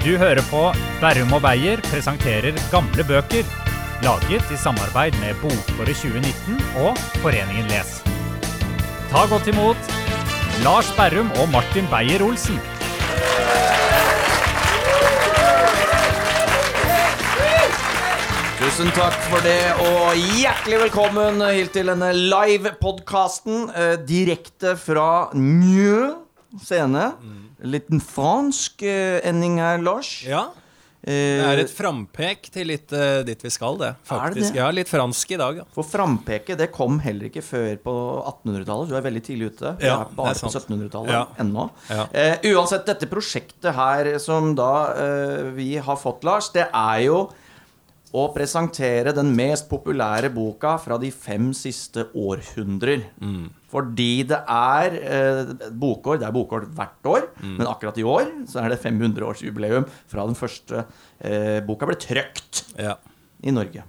Du hører på Berrum og Beyer presenterer gamle bøker. Laget i samarbeid med Bokåret 2019 og Foreningen Les. Ta godt imot Lars Berrum og Martin Beyer-Olsen. Tusen takk for det, og hjertelig velkommen hit til denne live-podkasten eh, direkte fra Njø scene. Liten fransk eh, ending her, Lars. Ja. Det Eh, er et frampek til litt uh, dit vi skal, det. Faktisk. det? Ja, litt fransk i dag. Ja. For frampeket det kom heller ikke før på 1800-tallet. Du er veldig tidlig ute. Vi Ja, er bare er på 1700-tallet Ja. ennå. Ja. Uh, uansett, dette prosjektet her som da uh, vi har fått, Lars, det er jo å presentere den mest populære boka fra de fem siste århundrer. Mm. Fordi det er eh, bokår. Det er bokår hvert år, Mm. men akkurat i år så er det 500-årsjubileum fra den første eh, boka ble trøkt Ja. i Norge.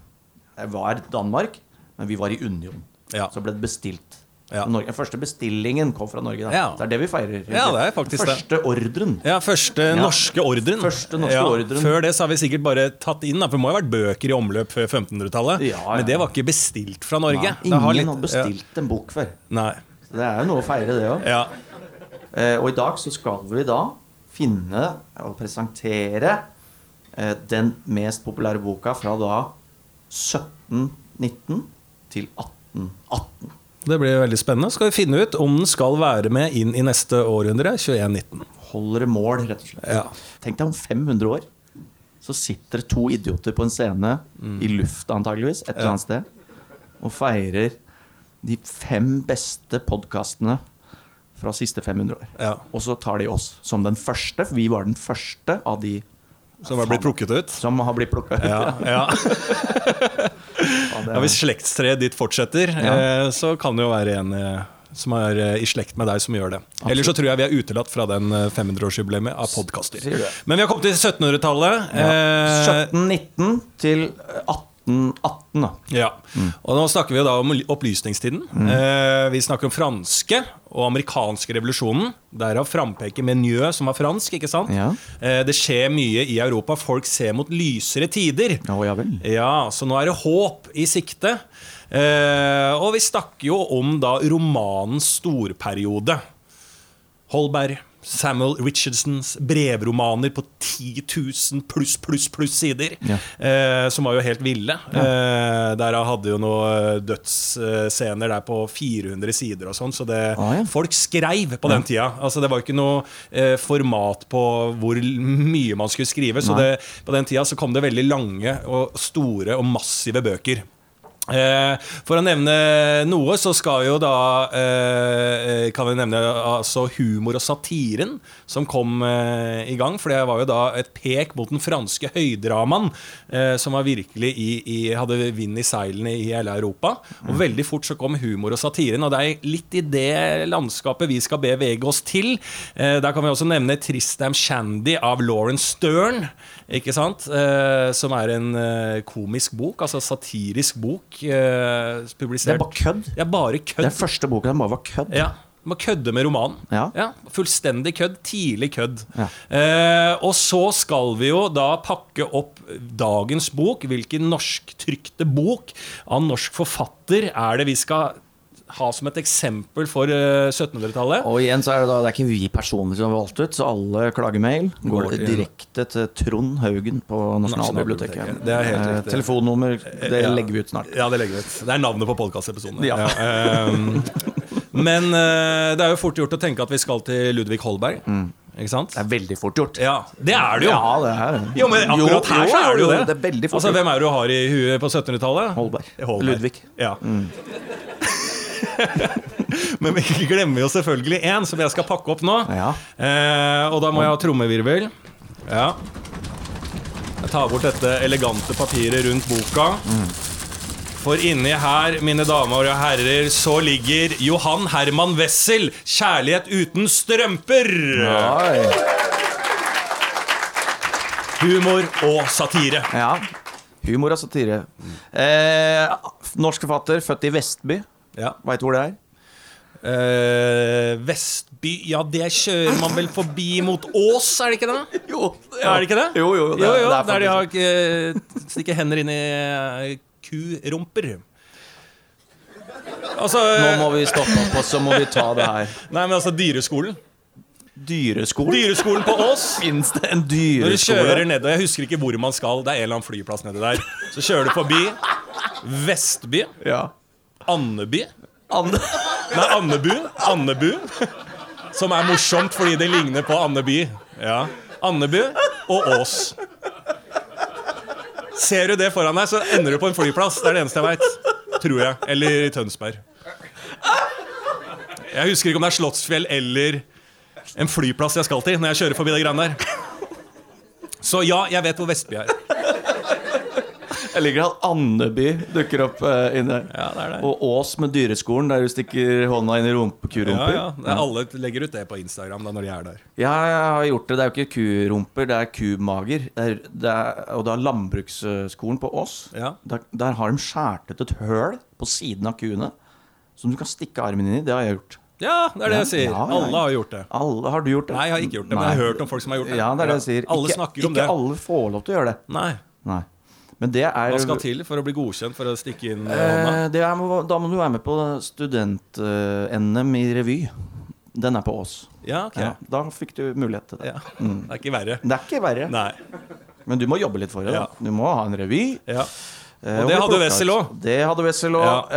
Det var Danmark, men vi var i union. Ja. Så ble det bestilt. Ja. Norge, den første bestillingen kom fra Norge. Ja. Det er det vi feirer. Ja, det er faktisk første ordren. ja, første norske ordren. Første norske ordren. Før det så har vi sikkert bare tatt inn, da, for det må ha vært bøker i omløp før 1500-tallet. Ja, ja. Men det var ikke bestilt fra Norge. Nei, ingen har litt- bestilt en bok før. Nei. Så det er jo noe å feire, det òg. Ja. Eh, og i dag så skal vi da finne og presentere eh, den mest populære boka fra da 1719 til 1818. Det blir veldig spennende. Skal vi finne ut om den skal være med inn i neste århundre, 2119. Holder det mål, rett og slett. Ja. Tenk deg om 500 år. Så sitter det to idioter på en scene i lufta antageligvis, et eller annet sted, og feirer de fem beste podkastene fra siste 500 år. Ja. Og så tar de oss som den første. for Vi var den første av de Som har blitt plukket ut. som har blitt plukka ut. Ja, ja. Ja, hvis slektstreet ditt fortsetter, Ja. eh, så kan det jo være en eh, som er eh, i slekt med deg, som gjør det. Ellers så tror jeg vi er utelatt fra den eh, 500-årsjubileet av podkaster. Men vi har kommet til 1700-tallet. Ja. Eh, 1719 til 1818, da. ja. Og nå snakker vi jo da om opplysningstiden. Eh, vi snakker om franske og amerikanske revolusjonen. Derav frampeket med Njø, som var fransk. ikke sant? Ja. Eh, det skjer mye i Europa. Folk ser mot lysere tider. Oh, ja vel. Ja, så nå er det håp i sikte. Eh, og vi snakker jo om da romanens storperiode. Holberg, Samuel Richardsons brevromaner på 10 000 pluss, pluss, pluss sider. Ja. Eh, som var jo helt ville. Eh, der hadde jo noen dødsscener der på 400 sider og sånn. Så det, Ah, ja. folk skreiv på den tida. Altså, det var ikke noe eh, format på hvor mye man skulle skrive. Så det, på den tida så kom det veldig lange og store og massive bøker. Eh, for å nevne noe, så skal jo da eh, Kan vi nevne altså humor og satiren som kom eh, i gang. For det var jo da et pek mot den franske høydramaen, eh, som var virkelig i, i, hadde vind i seilene i hele Europa. Og veldig fort så kom humor og satiren, og det er litt i det landskapet vi skal bevege oss til. Eh, der kan vi også nevne Tristam Shandy av Lauren Stern. Ikke sant? Eh, som er en eh, komisk bok, altså satirisk bok. Eh, publisert. Det er bare kødd. Ja, bare kødd. Den første boka den bare var kødd. Ja, Må kødde med romanen. Ja. Fullstendig kødd. Tidlig kødd. Ja. Eh, og så skal vi jo da pakke opp dagens bok. Hvilken norsktrykte bok av norsk forfatter er det vi skal ha som et eksempel for eh, 1700-tallet? Og igjen så er det da Det er ikke vi personer som har valgt ut, så alle klagemail går Går direkte til Trond Haugen på Nasjonalbiblioteket. Det er helt Eh, riktig. Telefonnummer, det Ja. legger vi ut snart. Ja, det legger vi ut. Det er navnet på podkastepisoden. Ja. men eh, det er jo fort gjort å tenke at vi skal til Ludvig Holberg. Ikke sant? Det er veldig fort gjort. Ja, det er det jo. Ja, det er Jo, men akkurat her så er det jo det. Det er veldig fort Altså. Hvem er det du har i huet på 1700-tallet? Holberg. Holberg. Ludvig. Ja. men vi glemmer jo selvfølgelig én, som jeg skal pakke opp nå. Ja. Eh, og da må jeg ha trommevirvel. Ja. Jeg tar bort dette elegante papiret rundt boka. For inni her, mine damer og herrer, så ligger Johan Herman Wessel, 'Kjærlighet uten strømper'. Nei. Humor og satire. Ja. Humor og satire. Eh, norsk forfatter, født i Vestby. Ja. Veit du hvor det er? Uh, Vestby Ja, det kjører man vel forbi mot Ås, er det ikke det? Jo, Er det ikke det? Jo, jo. det- jo, jo det er der de har eh, stikker hender inn i uh, kurumper. Altså Nå må vi stoppe opp, og så må vi ta det her. Nei, men altså Dyreskolen. Dyreskolen? Dyreskolen på Ås. Fins det en Når du kjører ned, og jeg husker ikke hvor man skal, det er en eller annen flyplass nedi der, så kjører du forbi Vestby, Ja. Andeby Ande. Nei, Andebu. Andebu. Som er morsomt fordi det ligner på Andeby. Ja. Andebu og Ås. Ser du det foran deg, så ender du på en flyplass. Det er det eneste jeg veit. Tror jeg. Eller i Tønsberg. Jeg husker ikke om det er Slottsfjell eller en flyplass jeg skal til når jeg kjører forbi de greiene der. Så ja, jeg vet hvor Vestby er. Jeg liker at Andeby dukker opp uh, inni der. Ja, det er det. Og Ås med dyreskolen, der du stikker hånda inn i rump Ja, ja. Alle legger ut det på Instagram da når de er der. Ja, jeg har gjort det. Det er jo ikke kurumper, det er kumager. Det er, det er, og da landbruksskolen på Ås. Ja. Der, der har de skåret ut et høl på siden av kuene som du kan stikke armen inn i. Det har jeg gjort. Ja, det er det jeg sier. Ja, ja. Alle har gjort det. Alle, har du gjort det? Nei, jeg har ikke gjort det, men jeg har hørt om folk som har gjort det. Ja, det er det jeg sier. Alle ikke, snakker om ikke det. alle får lov til å gjøre det. Nei. Nei. Men det er Hva skal til for å bli godkjent for å stikke inn eh, hånda? Eh, det er, da må du være med på student-NM i revy. Den er på Ås. Ja, okay. Ja, da fikk du mulighet til det. Ja. Det er ikke verre. Det er ikke verre, Nei. men du må jobbe litt for det. Du må ha en revy. Ja. eh, Og det hadde Wessel òg. Det hadde Wessel òg.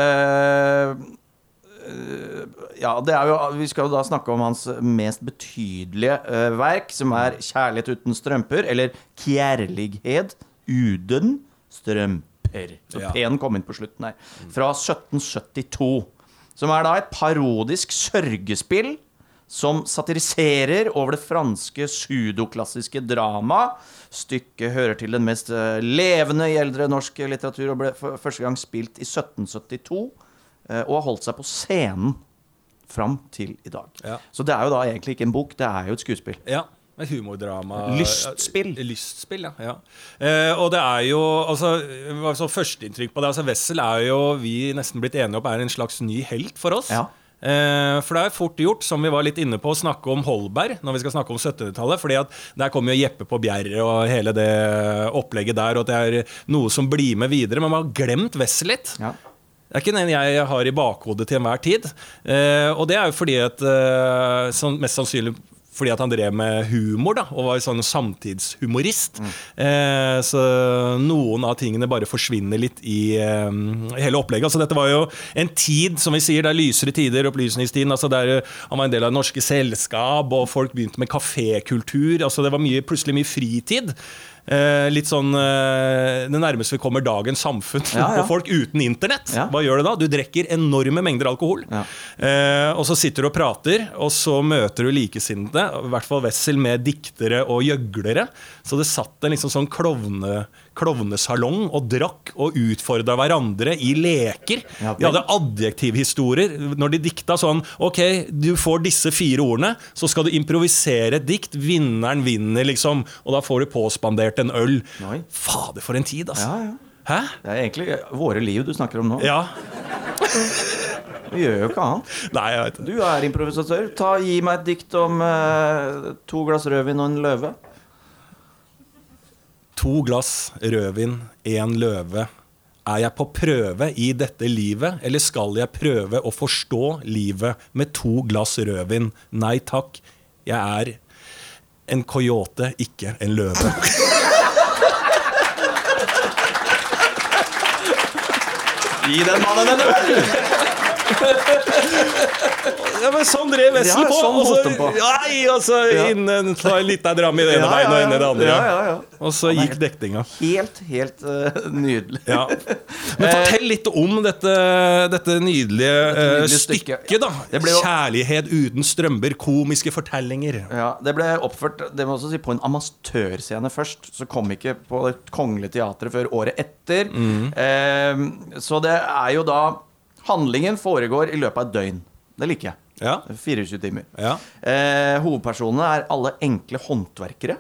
ja, det jo, vi skal jo da snakke om hans mest betydelige uh, verk, som er 'Kjærlighet uten strømper', eller 'Kjærlighet uden strømper'. Så Ja. P-en kom inn på slutten her. Fra 1772. Som er da et parodisk sørgespill som satiriserer over det franske sudoklassiske drama. Stykket hører til den mest eh, levende i eldre norsk litteratur og ble første gang spilt i 1772. eh, Og har holdt seg på scenen fram til i dag. Ja. Så det er jo da egentlig ikke en bok, det er jo et skuespill. ja. Et humordrama. Lystspill. Lystspill, ja. ja. Eh, og det er jo altså, altså så Førsteinntrykk på det altså Wessel er jo vi nesten blitt enige om er en slags ny helt for oss. Ja. Eh, for det er fort gjort, som vi var litt inne på, å snakke om Holberg når vi skal snakke om 70-tallet. fordi at der kommer jo Jeppe på Bjerre og hele det opplegget der, og at det er noe som blir med videre. Men man har glemt Wessel litt. Ja. Det er ikke den jeg har i bakhodet til enhver tid. Eh, og det er jo fordi at eh, sånn, Mest sannsynlig fordi at han drev med humor da, og var sånn samtidshumorist. Eh, så noen av tingene bare forsvinner litt i eh, hele opplegget. Altså, dette var jo en tid, som vi sier, det er lysere tider, opplysningstiden. Altså, der eh, han var en del av det norske selskap, og folk begynte med kafékultur. Altså, det var mye, plutselig mye fritid. Eh, litt sånn eh, Det nærmeste vi kommer dagens samfunn Ja, ja. på folk uten internett. Ja. Hva gjør du da? Du drikker enorme mengder alkohol. Eh, og så sitter du og prater, og så møter du likesinnede, i hvert fall Wessel, med diktere og gjøglere. Så det satt en liksom sånn klovne, klovnesalong og drakk og utfordra hverandre i leker. De hadde adjektivhistorier når de dikta sånn Ok, du får disse fire ordene, så skal du improvisere et dikt. Vinneren vinner, liksom. Og da får du påspandert en øl. Fader, for en tid, altså. Ja, ja. Hæ? Det er egentlig våre liv du snakker om nå. Ja. Vi gjør jo ikke annet. Nei, jeg vet det. Du er improvisatør. Ta, gi meg et dikt om eh, to glass rødvin og en løve. To glass rødvin, én løve. Er jeg på prøve i dette livet, eller skal jeg prøve å forstå livet med to glass rødvin? Nei takk, jeg er en coyote, ikke en løve. Gi den mannen en øl! Ja, men sånn drev Wessel Ja, på. sånn holdt på. Nei, altså, så Ja. innen ta en liten dram i det ene beinet og inn i det andre. Ja, ja, ja. Og så gikk dekninga. Helt, helt uh, nydelig. Ja. Men fortell litt om dette, dette nydelige, dette nydelige stykket. stykket, da. Jo- 'Kjærlighet uten strømper'. Komiske fortellinger. Ja, Det ble oppført det må også si, på en amatørscene først. Så kom ikke på Det Kongelige Teatret før året etter. Eh, så det er jo da Handlingen foregår i løpet av et døgn. Det liker jeg. Ja. 24 timer. Ja. Eh, hovedpersonene er alle enkle håndverkere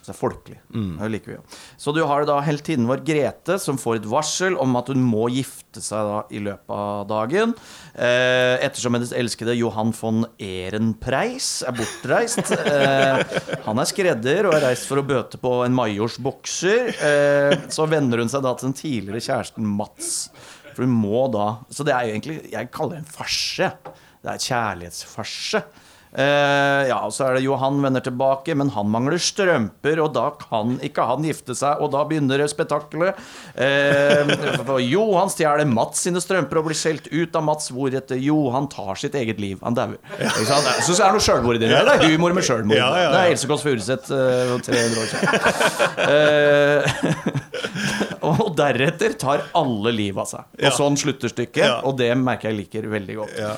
Så det er folkelig. Det liker vi jo. Så du har da heltinnen vår Grete, som får et varsel om at hun må gifte seg da i løpet av dagen. Eh, ettersom hennes elskede Johan von Ehrenpreis er bortreist. Eh, han er skredder og er reist for å bøte på en majors bokser. Eh, så venner hun seg da til den tidligere kjæresten Mats. For du må da Så det er jo egentlig Jeg kaller det en farse. Det er et kjærlighetsfarse. Uh, ja, og så er det Johan vender tilbake, men han mangler strømper, og da kan ikke han gifte seg, og da begynner spetakkelet. Uh, Johan stjeler Mats sine strømper og blir skjelt ut av Mats, hvoretter Johan tar sitt eget liv. Han dauer. Ja. Så syns det er noe sjølmord i det. Det er humor med sjølmord. Ja, ja, ja. Det er Else Kåss Furuseth uh, 300 år siden. Og deretter tar alle livet av seg. Og Ja. sånn slutter stykket, Ja. og det merker jeg liker veldig godt. Ja.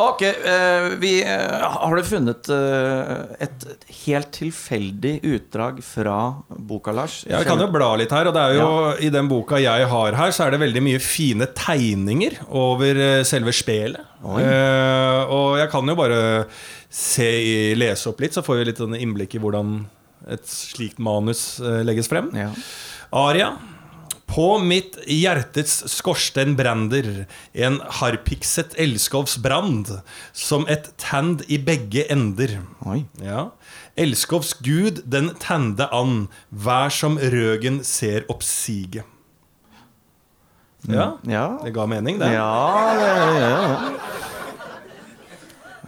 Ok, eh, vi, eh, har du funnet eh, et helt tilfeldig utdrag fra boka, Lars? Ja, jeg kan jo bla litt her. og det er jo I den boka jeg har her, så er det veldig mye fine tegninger over selve spelet. Eh, og jeg kan jo bare se, lese opp litt, så får vi litt sånn innblikk i hvordan et slikt manus legges frem. Ja. Aria. På mitt hjertets skorsten brander en harpikset elskovsbrand, som et tand i begge ender. Oi. Ja. Elskovs gud, den tende an, vær som røgen ser oppsige. Ja, Ja. det ga mening, det. Ja, det ja, det.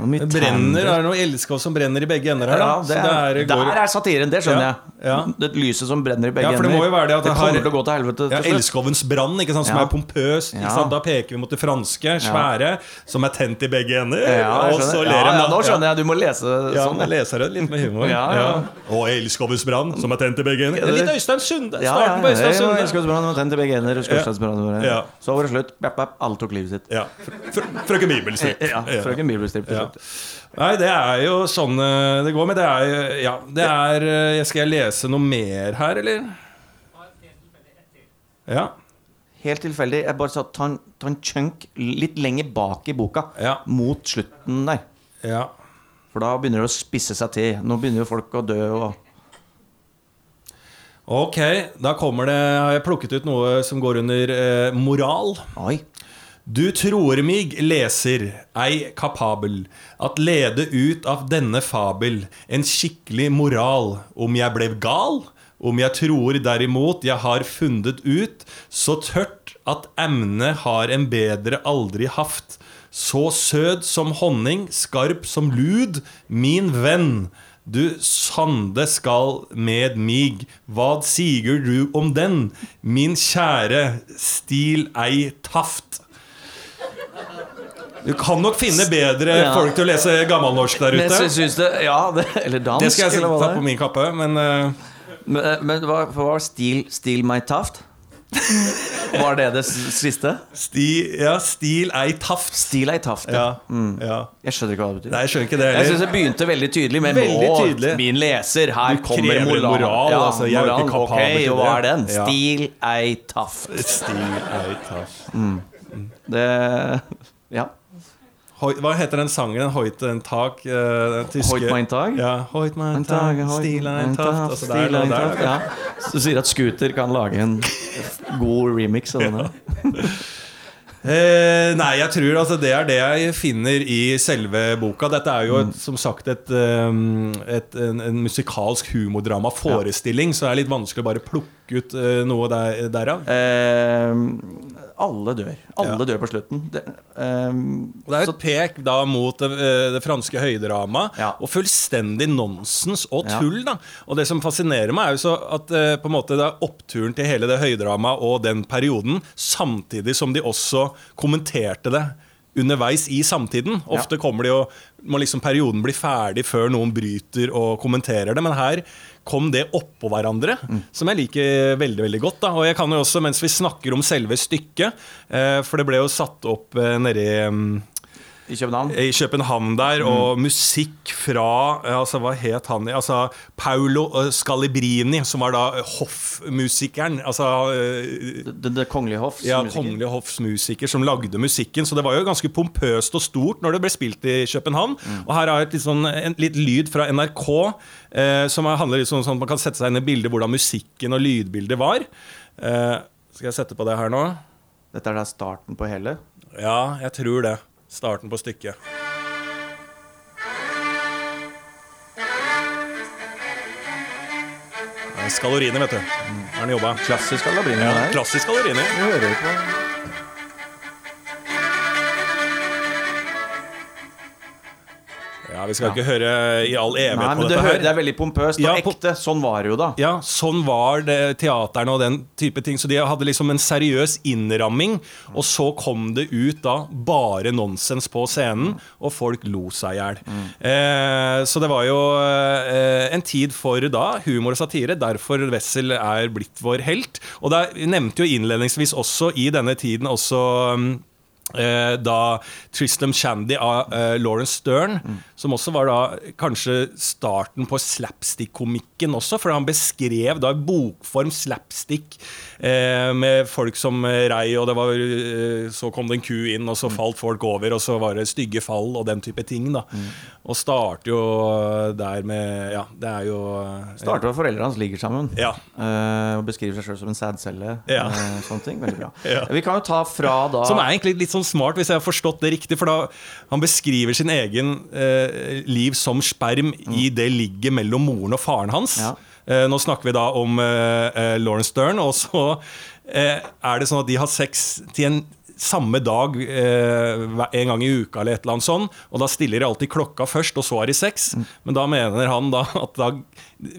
Mye Det brenner, er det noe elskov som brenner i begge ender her? Ja, det er, det er- der er satiren, det skjønner Ja, ja. jeg. Det lyset som brenner i begge ender. Ja, for det må jo være det at det det kommer til å gå til helvete Ja, til slutt. Elskovens brann, som Ja. er pompøst. Ja. Da peker vi mot det franske, svære, som er tent i begge ender. Ja, og så ler ja, de ja, nå skjønner jeg. Du må lese Ja, sånn. jeg leser det litt med humor. Ja, ja. Og Elskovens brann, som er tent i begge ender. Ja, Litt Øystein Sunde. Ja, Starten ja, på Øystein ja, Sunde. Elskelsesbrann, tent i begge ender. Ja. Så var det slutt. Alle tok livet sitt. Ja. Fr fr frøken Bibelstrip. Ja, frøken Ja. Nei, det er jo sånn eh, det går, med. det er Ja, det er eh, Skal jeg lese noe mer her, eller? Ja. Helt tilfeldig. Jeg bare sa ta en, ta en chunk litt lenger bak i boka. Ja. Mot slutten der. ja. For da begynner det å spisse seg til. Nå begynner jo folk å dø og Ok, da kommer det Har jeg plukket ut noe som går under eh, moral. Oi. Du tror mig, leser, ei kapabel, at lede ut av denne fabel en skikkelig moral, om jeg ble gal, om jeg tror derimot jeg har funnet ut, så tørt at emnet har en bedre aldri haft, så sød som honning, skarp som lud, min venn, du sande skal med mig, hva siger du om den, min kjære, stil ei taft. Du kan nok finne bedre Ja. folk til å lese gammelnorsk der ute. Men synes det Ja, det, eller dansk, Det skal jeg ta på min kappe, men uh... Men, men hva, var stil, stil meg taft? Var det det siste? sti, ja, stil ei taft. Stil ei taft. Ja, Ja. ja. Jeg skjønner ikke hva det betyr. Nei, jeg skjønner ikke det Jeg syns det begynte veldig tydelig, men Veldig nå, tydelig. min leser, her Du kommer moral. moral, ja, altså, moral, ok, og hva er den? Stil ei taft. Stil ei taft. Det Ja. Hva heter den sangen? Den Hoite en tak? eh, Den tyske Hoit mein Tag? Ja, Hoit mein En Tag, tag, stil ein taft. Altså, der, der, der, ja. Så du sier at Scooter kan lage en god remix av denne? Eh, nei, jeg tror altså det er det jeg finner i selve boka. Dette er jo et, som sagt et, um, et, en, en musikalsk humordrama, forestilling, så det er litt vanskelig å bare plukke ut eh, noe der, derav. Eh, alle dør. Alle Ja. dør på slutten. Det, um, det er et pek da mot det, eh, det franske høydramaet, Ja. og fullstendig nonsens og tull. da Og det som fascinerer meg, er jo så at uh, på en måte det er oppturen til hele det høydramaet og den perioden, samtidig som de også kommenterte det underveis i samtiden. Ofte kommer de jo må liksom perioden bli ferdig før noen bryter og kommenterer det, men her kom det oppå hverandre, som jeg liker veldig veldig godt. da Og jeg kan jo også, mens vi snakker om selve stykket, eh, for det ble jo satt opp eh, nedi mm, I København? i København der, og musikk fra altså Hva het han? Altså Paolo eh, Scalibrini, som var da hoffmusikeren. Altså eh, Det, det kongelige hoffs ja, musiker. kongelige hoffsmusiker som lagde musikken. Så det var jo ganske pompøst og stort når det ble spilt i København. Og her er et litt, sånn, en, litt lyd fra NRK eh, som er- handler litt sånn, sånn at man kan sette seg inn i bildet hvordan musikken og lydbildet var. Eh, skal jeg sette på det her nå? Dette er da starten på hele. Ja, jeg tror det. Starten på stykket. Er vet du. Har han jobba. Klassisk Alabrini Ja, klassisk Skalorini. Ja, Vi skal ikke høre i all evighet Nei, på det, dette hører, her. det er veldig pompøst og Ja, ekte. Sånn var det jo da. Ja, sånn var det teaterne og den type ting. Så de hadde liksom en seriøs innramming, og så kom det ut da bare nonsens på scenen, og folk lo seg i hjel. Eh, så det var jo eh, en tid for da humor og satire, derfor Wessel er blitt vår helt. Og da nevnte jo innledningsvis også i denne tiden også mm, Eh, da Tristam Shandy av eh, Lawrence Stern, som også var da kanskje starten på slapstick-komikken også, for han beskrev da i bokform slapstick eh, med folk som eh, rei, og det var eh, Så kom det en ku inn, og så falt folk over, og så var det stygge fall og den type ting, da. Og starter jo der med Ja, det er jo eh, Starter med foreldrene hans ligger sammen. Ja. Eh, og beskriver seg sjøl som en sædcelle. Ja. eh, sånne ting. Veldig bra. Ja. Vi kan jo ta fra da Som er egentlig litt sånn smart, hvis jeg har forstått det riktig. For da han beskriver sin egen eh, liv som sperm i det ligget mellom moren og faren hans. Ja. Eh, nå snakker vi da om eh, eh, Lawrence Stern, og så eh, er det sånn at de har sex til en samme dag eh, en gang i uka eller et eller annet sånn, og da stiller de alltid klokka først, og så har de sex. Men da mener han da at da,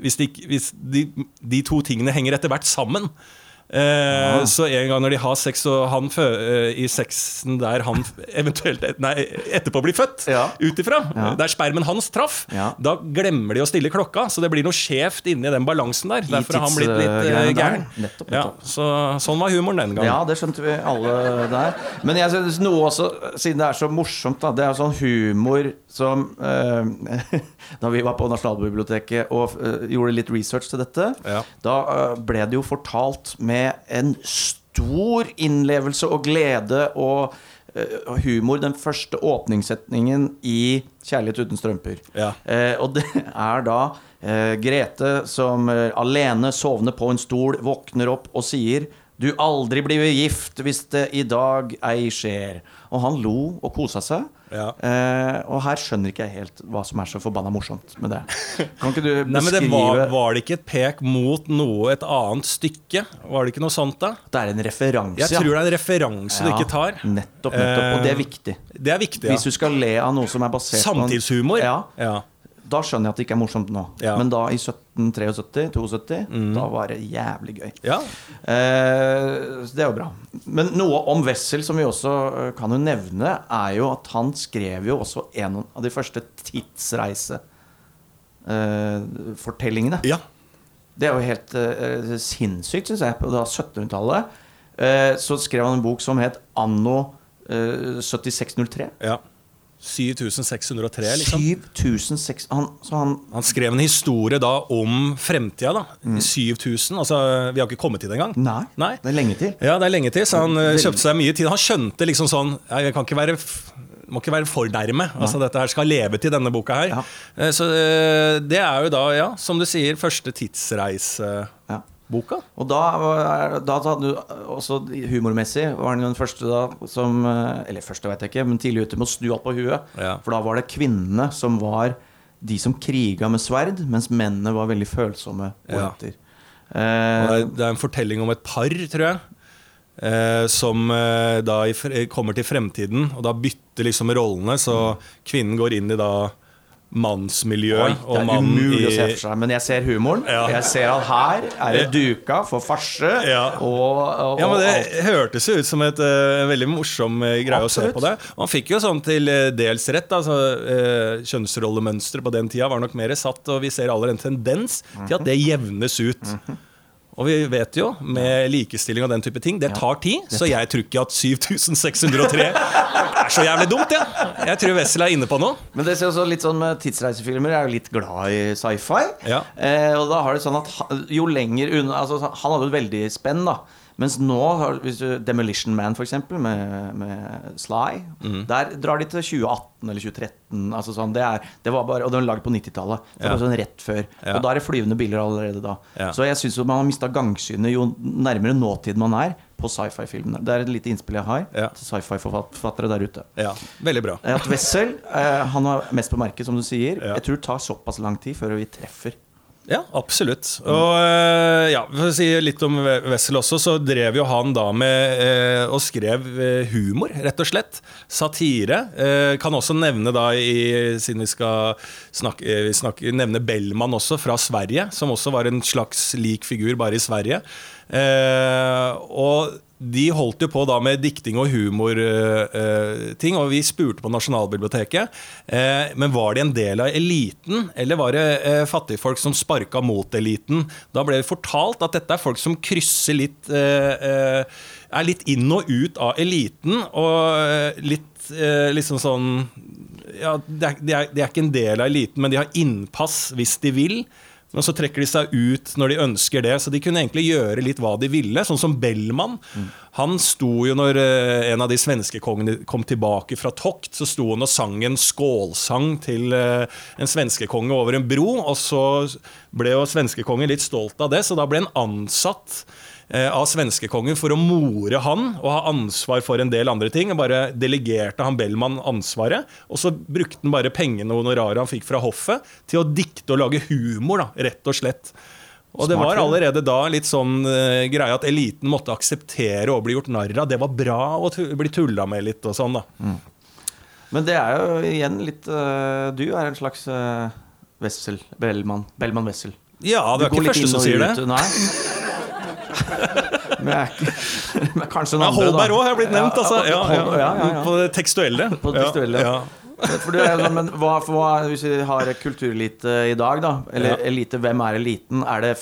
hvis, de, hvis de, de to tingene henger etter hvert sammen Eh, Så en gang når de har sex, og han fø eh, i sexen der han eventuelt nei, etterpå blir født, Ja. ut ifra, Ja. der spermen hans traff, Ja. da glemmer de å stille klokka. Så det blir noe skjevt inni den balansen der. Derfor har han blitt litt eh, gæren. Nettopp, Ja, nettopp. så, sånn var humoren den gangen. Ja, det skjønte vi alle der. Men jeg synes noe også, siden det er så morsomt, da. Det er sånn humor som eh, Da vi var på Nasjonalbiblioteket og eh, gjorde litt research til dette, Ja. da eh, ble det jo fortalt med en stor innlevelse og glede eh, og humor den første åpningssetningen i 'Kjærlighet uten strømper'. Ja. Eh, og det er da eh, Grete som eh, alene sovner på en stol, våkner opp og sier du aldri blir gift hvis det i dag ei skjer. Og han lo og kosa seg. Ja. Eh, og her skjønner ikke jeg helt hva som er så forbanna morsomt med det. Kan ikke du Nei, men det beskrive var, var det ikke et pek mot noe, et annet stykke? Var det ikke noe sånt, da? Det er en referanse. Jeg tror det er en referanse du ikke tar. Nettopp, nettopp. Og det er Eh, viktig. Det er viktig, Hvis du skal le av noe som er basert på Samtidshumor. Ja, ja. Da skjønner jeg at det ikke er morsomt nå. Ja. Men da i 1773-72, da var det jævlig gøy. ja. Eh, det er jo bra. Men noe om Wessel som vi også eh, kan jo nevne, er jo at han skrev jo også en av de første tidsreisefortellingene. ja. Det er jo helt eh, sinnssykt, syns jeg. På da 1700-tallet eh, så skrev han en bok som het Anno eh, 7603. ja. 7603, liksom. 7600 han, Så han Han skrev en historie da om fremtida. da 7000. Altså, vi har ikke kommet til det engang. Nei, Nei. det er lenge til. Ja, det er lenge til, så han uh, kjøpte seg mye tid. Han skjønte liksom sånn Jeg kan ikke være må ikke være for nærme. Altså, dette her skal leve til denne boka her. Ja. Eh, Så eh, det er jo da, ja, som du sier, første tidsreise. Ja. Og da, da hadde du også humormessig var den første da som eh, Eller første, vet jeg ikke, men tidlig ute med å snu alt på huet. Ja. For da var det kvinnene som var de som kriga med sverd, mens mennene var veldig følsomme Ja. Og Det Eh, det er en fortelling om et par, tror jeg. Eh, som eh, da i, kommer til fremtiden, og da bytter liksom rollene. Så kvinnen går inn i da mannsmiljøet, oi, det er mannen umulig å se for seg, men jeg ser humoren. Ja. Jeg ser at her er det duka for farse. Ja. Og, og, Ja, men Det alt. hørtes jo ut som et eh, veldig morsom eh, greie å se på det. Man fikk jo sånn til eh, dels rett. Altså, uh, Kjønnsrollemønsteret på den tida var nok mer satt, og vi ser allerede en tendens til at det jevnes ut. Og vi vet jo, med likestilling og den type ting, det tar tid. Så jeg tror ikke at 7603 er så jævlig dumt, jeg. Ja. Jeg tror Wessel er inne på noe. Men det ser også litt sånn med tidsreisefilmer. Jeg er jo litt glad i sci-fi. Ja. Eh, og da har det sånn at jo lenger unna altså, Han hadde et veldig spenn, da. Mens nå, hvis du, Demolition Man, eksempel, med, med Sly, mm. der drar de til 2018 eller 2013. Altså sånn, det, er, det var bare, og den var laget på 90-tallet. Ja. sånn rett før. Ja. Og da er det flyvende biler allerede da. Ja. Så jeg syns man har mista gangsynet jo nærmere nåtid man er på sci-fi-filmene. Det er et lite innspill jeg har Ja. til sci-fi-forfattere der ute. Ja, Veldig bra. At Wessel eh, han har mest på merket, som du sier. Ja. Jeg tror det tar såpass lang tid før vi treffer. Ja, absolutt. Og eh, ja, for å si litt om Wessel også, så drev jo han da med eh, og skrev eh, humor, rett og slett. Satire. Eh, kan også nevne da, i, siden vi skal snakke, eh, snakke, nevne Bellman også, fra Sverige, som også var en slags lik figur, bare i Sverige. Eh, og de holdt jo på da med dikting og humorting, og vi spurte på Nasjonalbiblioteket. Eh, men var de en del av eliten, eller var det eh, fattigfolk som sparka mot eliten? Da ble det fortalt at dette er folk som krysser litt eh, eh, Er litt inn og ut av eliten, og eh, litt eh, liksom sånn ja, de, er, de er ikke en del av eliten, men de har innpass hvis de vil. Men så trekker de seg ut når de ønsker det, så de kunne egentlig gjøre litt hva de ville. Sånn som Bellman. Han sto jo når eh, en av de svenske kongene kom tilbake fra tokt, så sto han og sang en skålsang til eh, en svenskekonge over en bro. Og så ble jo svenskekongen litt stolt av det, så da ble han ansatt av svenskekongen for å more han og ha ansvar for en del andre ting. Og bare delegerte han Bellman ansvaret. Og så brukte han bare pengene og honoraret han fikk fra hoffet, til å dikte og lage humor, da, rett og slett. Og det var allerede da litt sånn uh, greie at eliten måtte akseptere å bli gjort narr av. Det var bra å bli tulla med litt og sånn, da. Men det er jo igjen litt uh, Du er en slags uh, Wessel. Bellman. Bellman Wessel. Ja, du er ikke første som sier det. Nei. Men Kanskje noen andre, Holberg òg har blitt nevnt, altså. Ja, ja, ja, ja, ja. På det tekstuelle. På det tekstuelle. Ja, For du sånn, men hva, for hva, hvis vi har kulturelite i dag, da, eller Ja. elite, hvem er eliten? Er det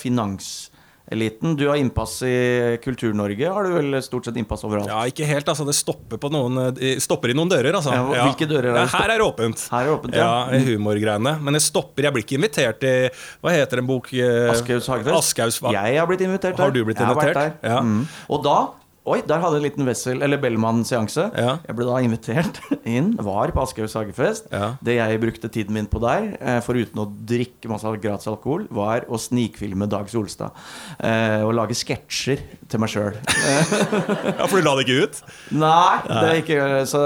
finanseliten? Du har innpass i Kultur-Norge, har du vel stort sett innpass overalt? ja, ikke helt. altså Det stopper, på noen, eh, stopper i noen dører, altså. Ja, hvilke dører er det Ja, her er det åpent. Her er det åpent, ja. ja. Humorgreiene. Men det stopper. Jeg blir ikke invitert i Hva heter en bok? eh, Aschehougs hagefest? Jeg har blitt invitert der. Har du blitt Jeg har vært der. Ja. Mm. Og da Oi, der hadde jeg en liten Wessel, eller Bellman-seanse. Ja. Jeg ble da invitert inn, var på Aschehougs hagefest. Ja. Det jeg brukte tiden min på der, eh, foruten å drikke masse gratis alkohol, var å snikfilme Dag Solstad. Eh, og lage sketsjer til meg sjøl. Ja, For du la det ikke ut? Nei, det er ikke så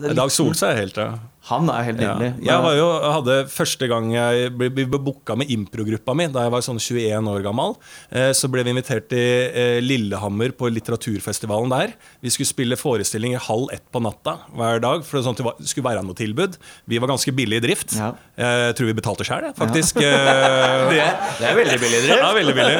det er Dag Solstad er helt ja. Han er helt Ja. Jeg var jo, hadde Første gang jeg ble, ble booka med improgruppa mi, da jeg var sånn 21 år gammel, eh, så ble vi invitert til eh, Lillehammer på litteraturfestivalen der. Vi skulle spille forestilling halv ett på natta hver dag, for det, sånn det skulle være noe tilbud. Vi var ganske billig i drift. Ja. Jeg tror vi betalte sjøl, faktisk. Ja. Det, det er veldig billig i drift. ja, veldig billig.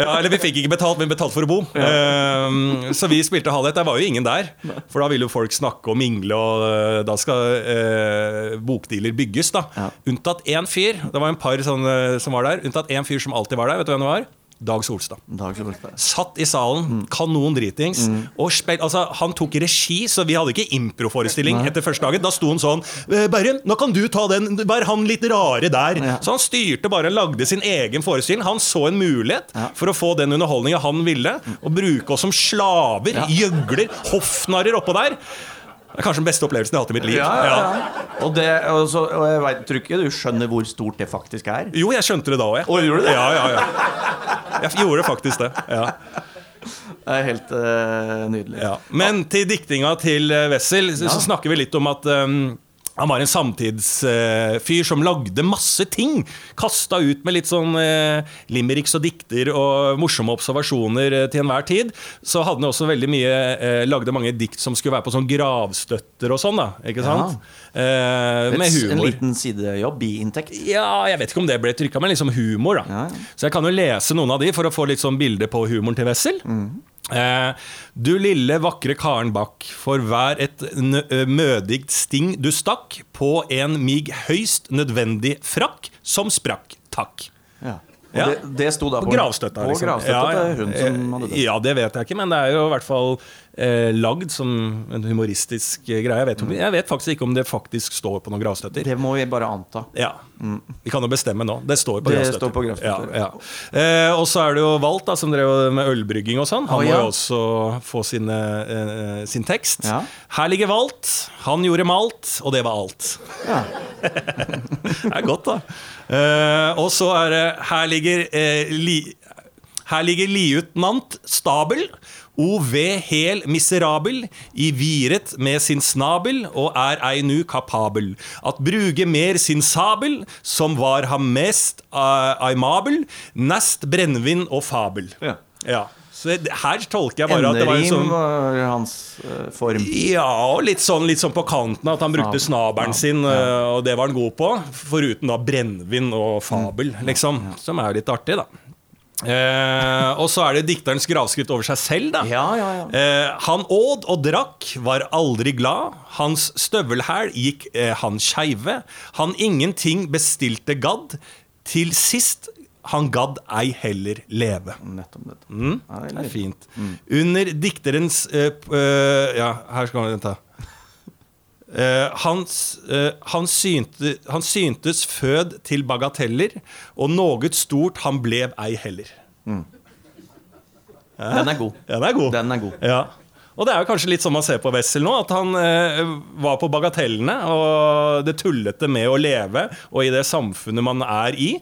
Ja, eller vi fikk ikke betalt, men betalte for å bo. Eh, så vi spilte halv ett. Der var jo ingen der. For da ville jo folk snakke og mingle, og eh, da skal eh, bokdealer bygges. da. Unntatt én fyr. Det var en par sånne, som var der. Unntatt én fyr som alltid var der. Vet du hvem det var? Dag Solstad. Dag Solstad. Satt i salen, kanon dritings. Og spil, altså, han tok regi, så vi hadde ikke improforestilling etter første dagen. Da sto han sånn «Eh, Berrum, nå kan du ta den. Vær han litt rare der. Ja. Så han styrte bare, og lagde sin egen forestilling. Han så en mulighet Ja. for å få den underholdninga han ville. Og bruke oss som slaver, gjøgler, hoffnarrer oppå der. Det er kanskje den beste opplevelsen jeg har hatt i mitt liv. Ja, ja, ja. Og, det, og, så, og jeg vet, tror ikke du skjønner hvor stort det faktisk er. Jo, jeg skjønte det da òg, jeg. Å, gjorde du det? Ja, ja, ja. Jeg gjorde faktisk det. Ja. Det er helt uh, nydelig. Ja. Men til diktinga til eh, Wessel så, så snakker vi litt om at um, han var en samtidsfyr som lagde masse ting. Kasta ut med litt sånn uh, limericks og dikter og morsomme observasjoner eh, til enhver tid. Så hadde han også veldig mye eh, lagde mange dikt som skulle være på sånn gravstøtter og sånn. da Ikke sant? Eh, med humor. en liten sidejobb, biinntekt. Ja, jeg vet ikke om det ble trykka, men liksom humor, da. Ja, ja. Så jeg kan jo lese noen av de for å få litt sånn bilde på humoren til Wessel. Mm. Eh, du lille, vakre Karen Bakk, for hver et mødig mødigt sting du stakk på en mig høyst nødvendig frakk som sprakk. Takk. Ja. Ja. det, det sto da På på, gravstøtta. På liksom. gravstøtta Ja, ja. til hun som hadde dødd. Ja, det vet jeg ikke, men det er jo i hvert fall eh, lagd som en humoristisk eh, greie. Jeg vet, jeg vet faktisk ikke om det faktisk står på noen gravstøtter. Det må vi bare anta. Ja. Vi kan jo bestemme nå. Det står på Det gravstøtter. står på gravstøtter. Ja, ja. Eh, og så er det jo Walt, da, som drev med ølbrygging og sånn. Han må jo også få sine, eh, sin tekst. Her ligger Walt, han gjorde malt, og det var alt. Ja. Det er godt, da. Eh, og så er det Her ligger eh, li, Her ligger liutnant Stabel. OV hel miserabel, i viret med sin snabel, og er ei nu kapabel. At bruge mer sin sabel, som var ham mest uh, aimabel, nest brennevin og fabel. Ja. Ja. Så det- her tolker jeg bare at det var en Enderim sånn var hans uh, form. ja, og litt sånn, litt sånn på kanten at han brukte Snabel. snabelen sin, uh, og det var han god på. Foruten da brennevin og fabel, Mm. liksom. Som er jo litt artig, da. Eh, og så er det dikterens gravskrift over seg selv, da. Ja, ja, ja. Eh, han åd og drakk, var aldri glad. Hans støvelhæl gikk eh, han skeive. Han ingenting bestilte gadd. Til sist han gadd ei heller leve. Nettopp. nettopp. Mm. Det er fint. Under dikterens eh, eh, Ja, her skal vi vente. Eh, hans, eh, han, synte, han syntes fød til bagateller, og noe stort han blev ei heller. Den er god. Ja, den er god. Den er god. Ja. Og det er jo kanskje litt som man ser på Wessel nå, at han eh, var på bagatellene og det tullete med å leve og i det samfunnet man er i.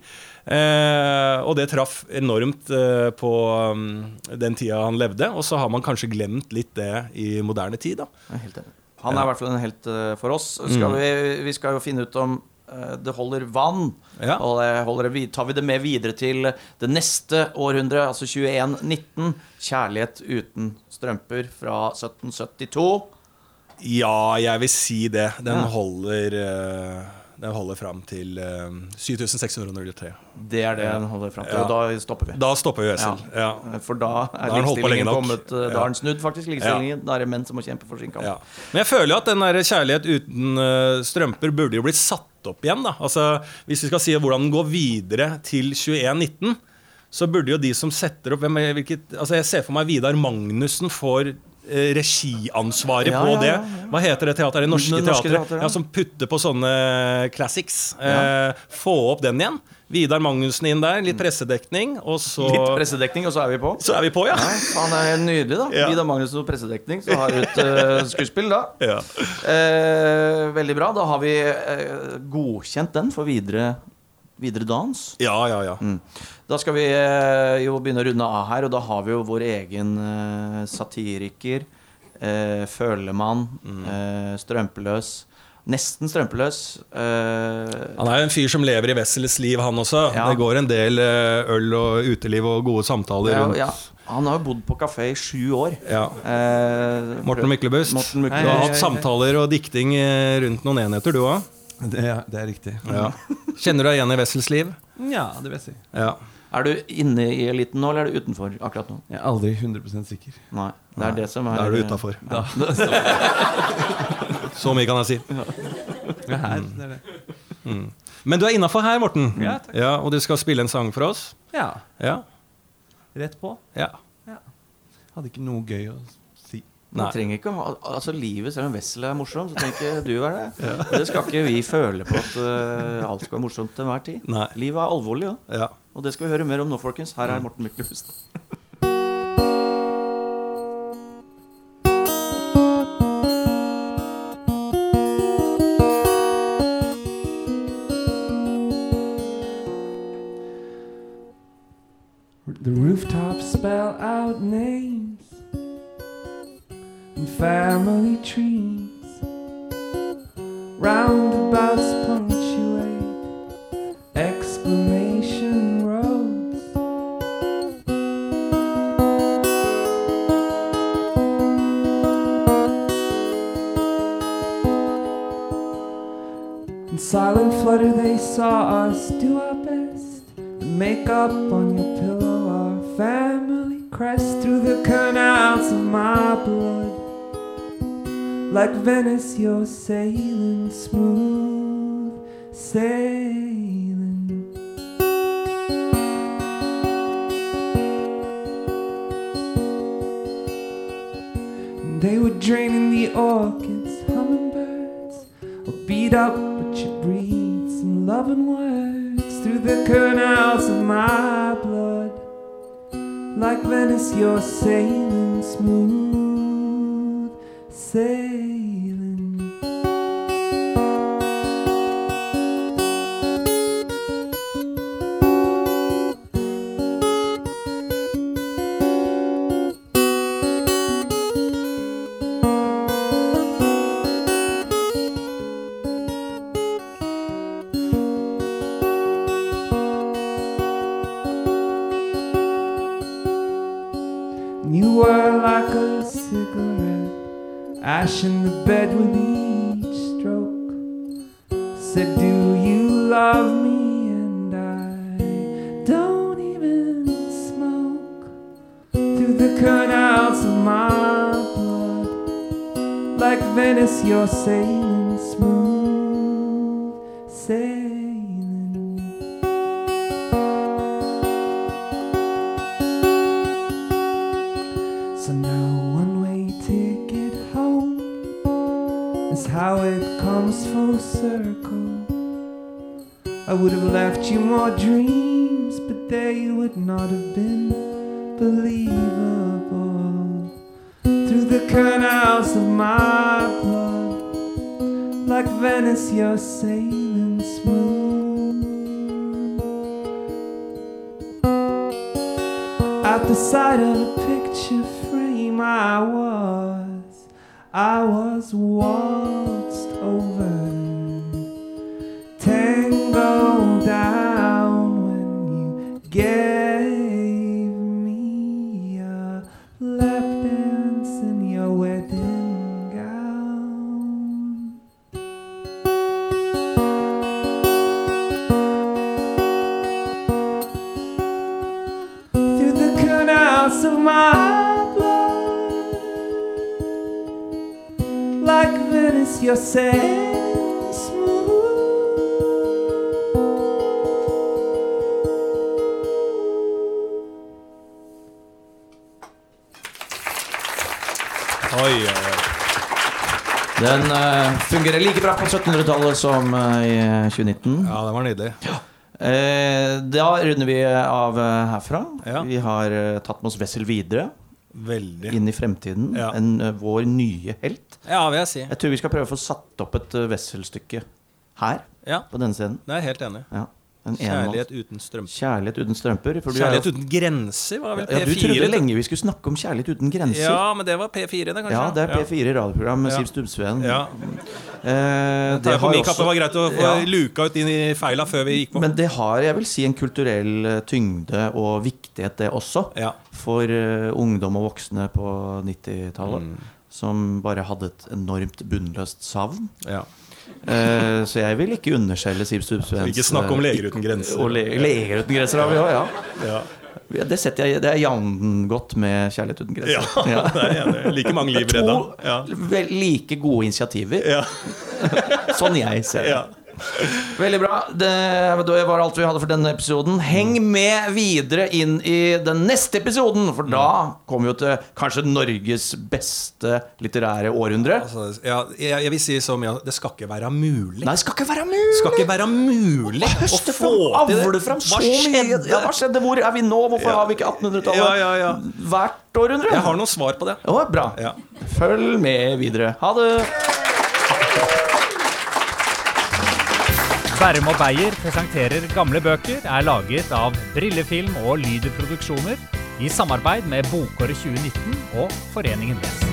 Eh, og det traff enormt eh, på um, den tida han levde. Og så har man kanskje glemt litt det i moderne tid. da Jeg er helt enig. Han er i hvert fall en helt eh, for oss. Skal vi, vi skal jo finne ut om eh, det holder vann. Ja. Og det holder, tar vi det med videre til det neste århundre, altså 2119. 'Kjærlighet uten strømper' fra 1772. Ja, jeg vil si det. Den Ja. holder uh, Den holder fram til uh, 7603. Det er det den holder fram til. Ja. Og da stopper vi. Da stopper vi Wessel. Ja. For da er likestillingen kommet eh, Da Ja. har den snudd, faktisk. likestillingen Da er det menn som må kjempe for sin kamp. Ja. Men jeg føler jo at den der kjærlighet uten uh, strømper burde jo blitt satt opp igjen. da Altså Hvis vi skal si hvordan den går videre til 2119, så burde jo de som setter opp hvem, er- hvilket, altså Jeg ser for meg Vidar Magnussen får eh, regiansvaret Ja, på det. Hva heter det teateret? Det norske, norske teatret. Som putter på sånne classics. Ja. Eh, få opp den igjen. Vidar Magnussen inn der. Litt pressedekning. Og så Litt pressedekning, og så er vi på. Så er vi på, ja. Ja, det er nydelig, da. Ja. Vidar Magnussen og pressedekning, så har vi et uh, skuespill, da. ja. Eh, veldig bra. Da har vi eh, godkjent den for videre, videre dans. Ja, ja, ja. Mm. Da skal vi eh, jo begynne å runde av her, og da har vi jo vår egen eh, satiriker. Eh, følemann. Mm. eh, strømpeløs. Nesten strømpeløs. Uh, Han er jo en fyr som lever i Wessels liv, han også. Ja. Det går en del øl og uteliv og gode samtaler rundt. ja, han har jo bodd på kafé i sju år. Ja. Eh, Morten Myklebust. Morten Du har hatt samtaler og dikting rundt noen enheter, du òg. Det, er- det er riktig. Ja. Kjenner du deg igjen i Wessels liv? Ja, det vil jeg si. Ja. Er du inne i eliten nå, eller er du utenfor akkurat nå? Jeg er aldri 100 sikker. Nei. Det er det som er Da er du utafor. Ja. Så mye kan jeg si. det er her, det er det. Men du er innafor her, Morten. Ja, takk. Ja, og du skal spille en sang for oss? Ja, Ja. rett på. ja. Hadde ikke noe gøy å si. Du trenger ikke ha Altså Livet, selv om Wessel er morsom, så trenger ikke du være det. Det skal ikke vi føle på at uh, alt skal være morsomt til enhver tid. Nei. Livet er alvorlig, ja. ja. og det skal vi høre mer om nå, folkens. Her er Morten Myklebust. The rooftops spell out names and family tree. Like Venice, you're sailing smooth, sailing. They were draining the orchids, hummingbirds, or beat up, but you breathe some loving words through the canals of my blood. Like Venice, you're sailing smooth, sailing. How it comes full circle. I would have left you more dreams, but they would not have been believable. Through the canals of my blood, like Venice, you're sailing smooth. At the sight of Like Venice, you're sailing smooth. Oi, oi, oi. Den uh, fungerer like bra på 1700-tallet som uh, i eh, 2019. Ja, den var nydelig. Eh, da runder vi av eh, herfra. Ja. Vi har eh, tatt med oss Wessel videre, Veldig. inn i fremtiden. Ja. En, uh, vår nye helt. Ja, vil jeg si. Jeg tror vi skal prøve å få satt opp et uh, Wessel-stykke her, Ja, på denne scenen. det er jeg helt enig. Ja. En Kjærlighet uten strømper. Kjærlighet uten strømper. er Kjærlighet uten grenser var vel ja, du P4? trodde lenge vi skulle snakke om Kjærlighet uten grenser. Ja, men det var P4, det, kanskje? Ja, det er P4 radioprogram med. Siv Stubbsveen. Ja. Eh, Det på har min også- kappe var greit å få luka ut inn i feila før vi gikk på. Men det har, jeg vil si, en kulturell eh, tyngde og viktighet, det også. ja. For eh, ungdom og voksne på 90-tallet. Mm. Som bare hadde et enormt bunnløst savn. ja. Eh, så jeg vil ikke underskjelle Siv Stubbsvens Ikke snakke om Leger uten grenser. Og le Leger uten grenser har vi òg, ja. Ja. Ja, Det setter jeg Det er jevngodt med Kjærlighet uten ja, grenser. det er enig. Like mange liv redda. To Ja. like gode initiativer. Ja. Sånn jeg ser det. Ja. Veldig bra. Det var alt vi hadde for denne episoden. Heng med videre inn i den neste episoden, for da kommer vi jo til kanskje Norges beste litterære århundre. Altså, ja, jeg, jeg vil si så mye at det skal ikke være mulig. Nei, det skal ikke være mulig! Skal ikke være mulig å Høste få til det. fram så Hva mye. skjedde? Ja, hva skjedde? Hvor er vi nå? Hvorfor Ja. har vi ikke 1800-tallet Ja, ja, ja. hvert århundre? Jeg har noen svar på det. Å, bra. Ja. Følg med videre. Ha det. Bærum og Beyer presenterer gamle bøker er laget av Brillefilm og Lyderproduksjoner i samarbeid med Bokåret 2019 og Foreningen Les.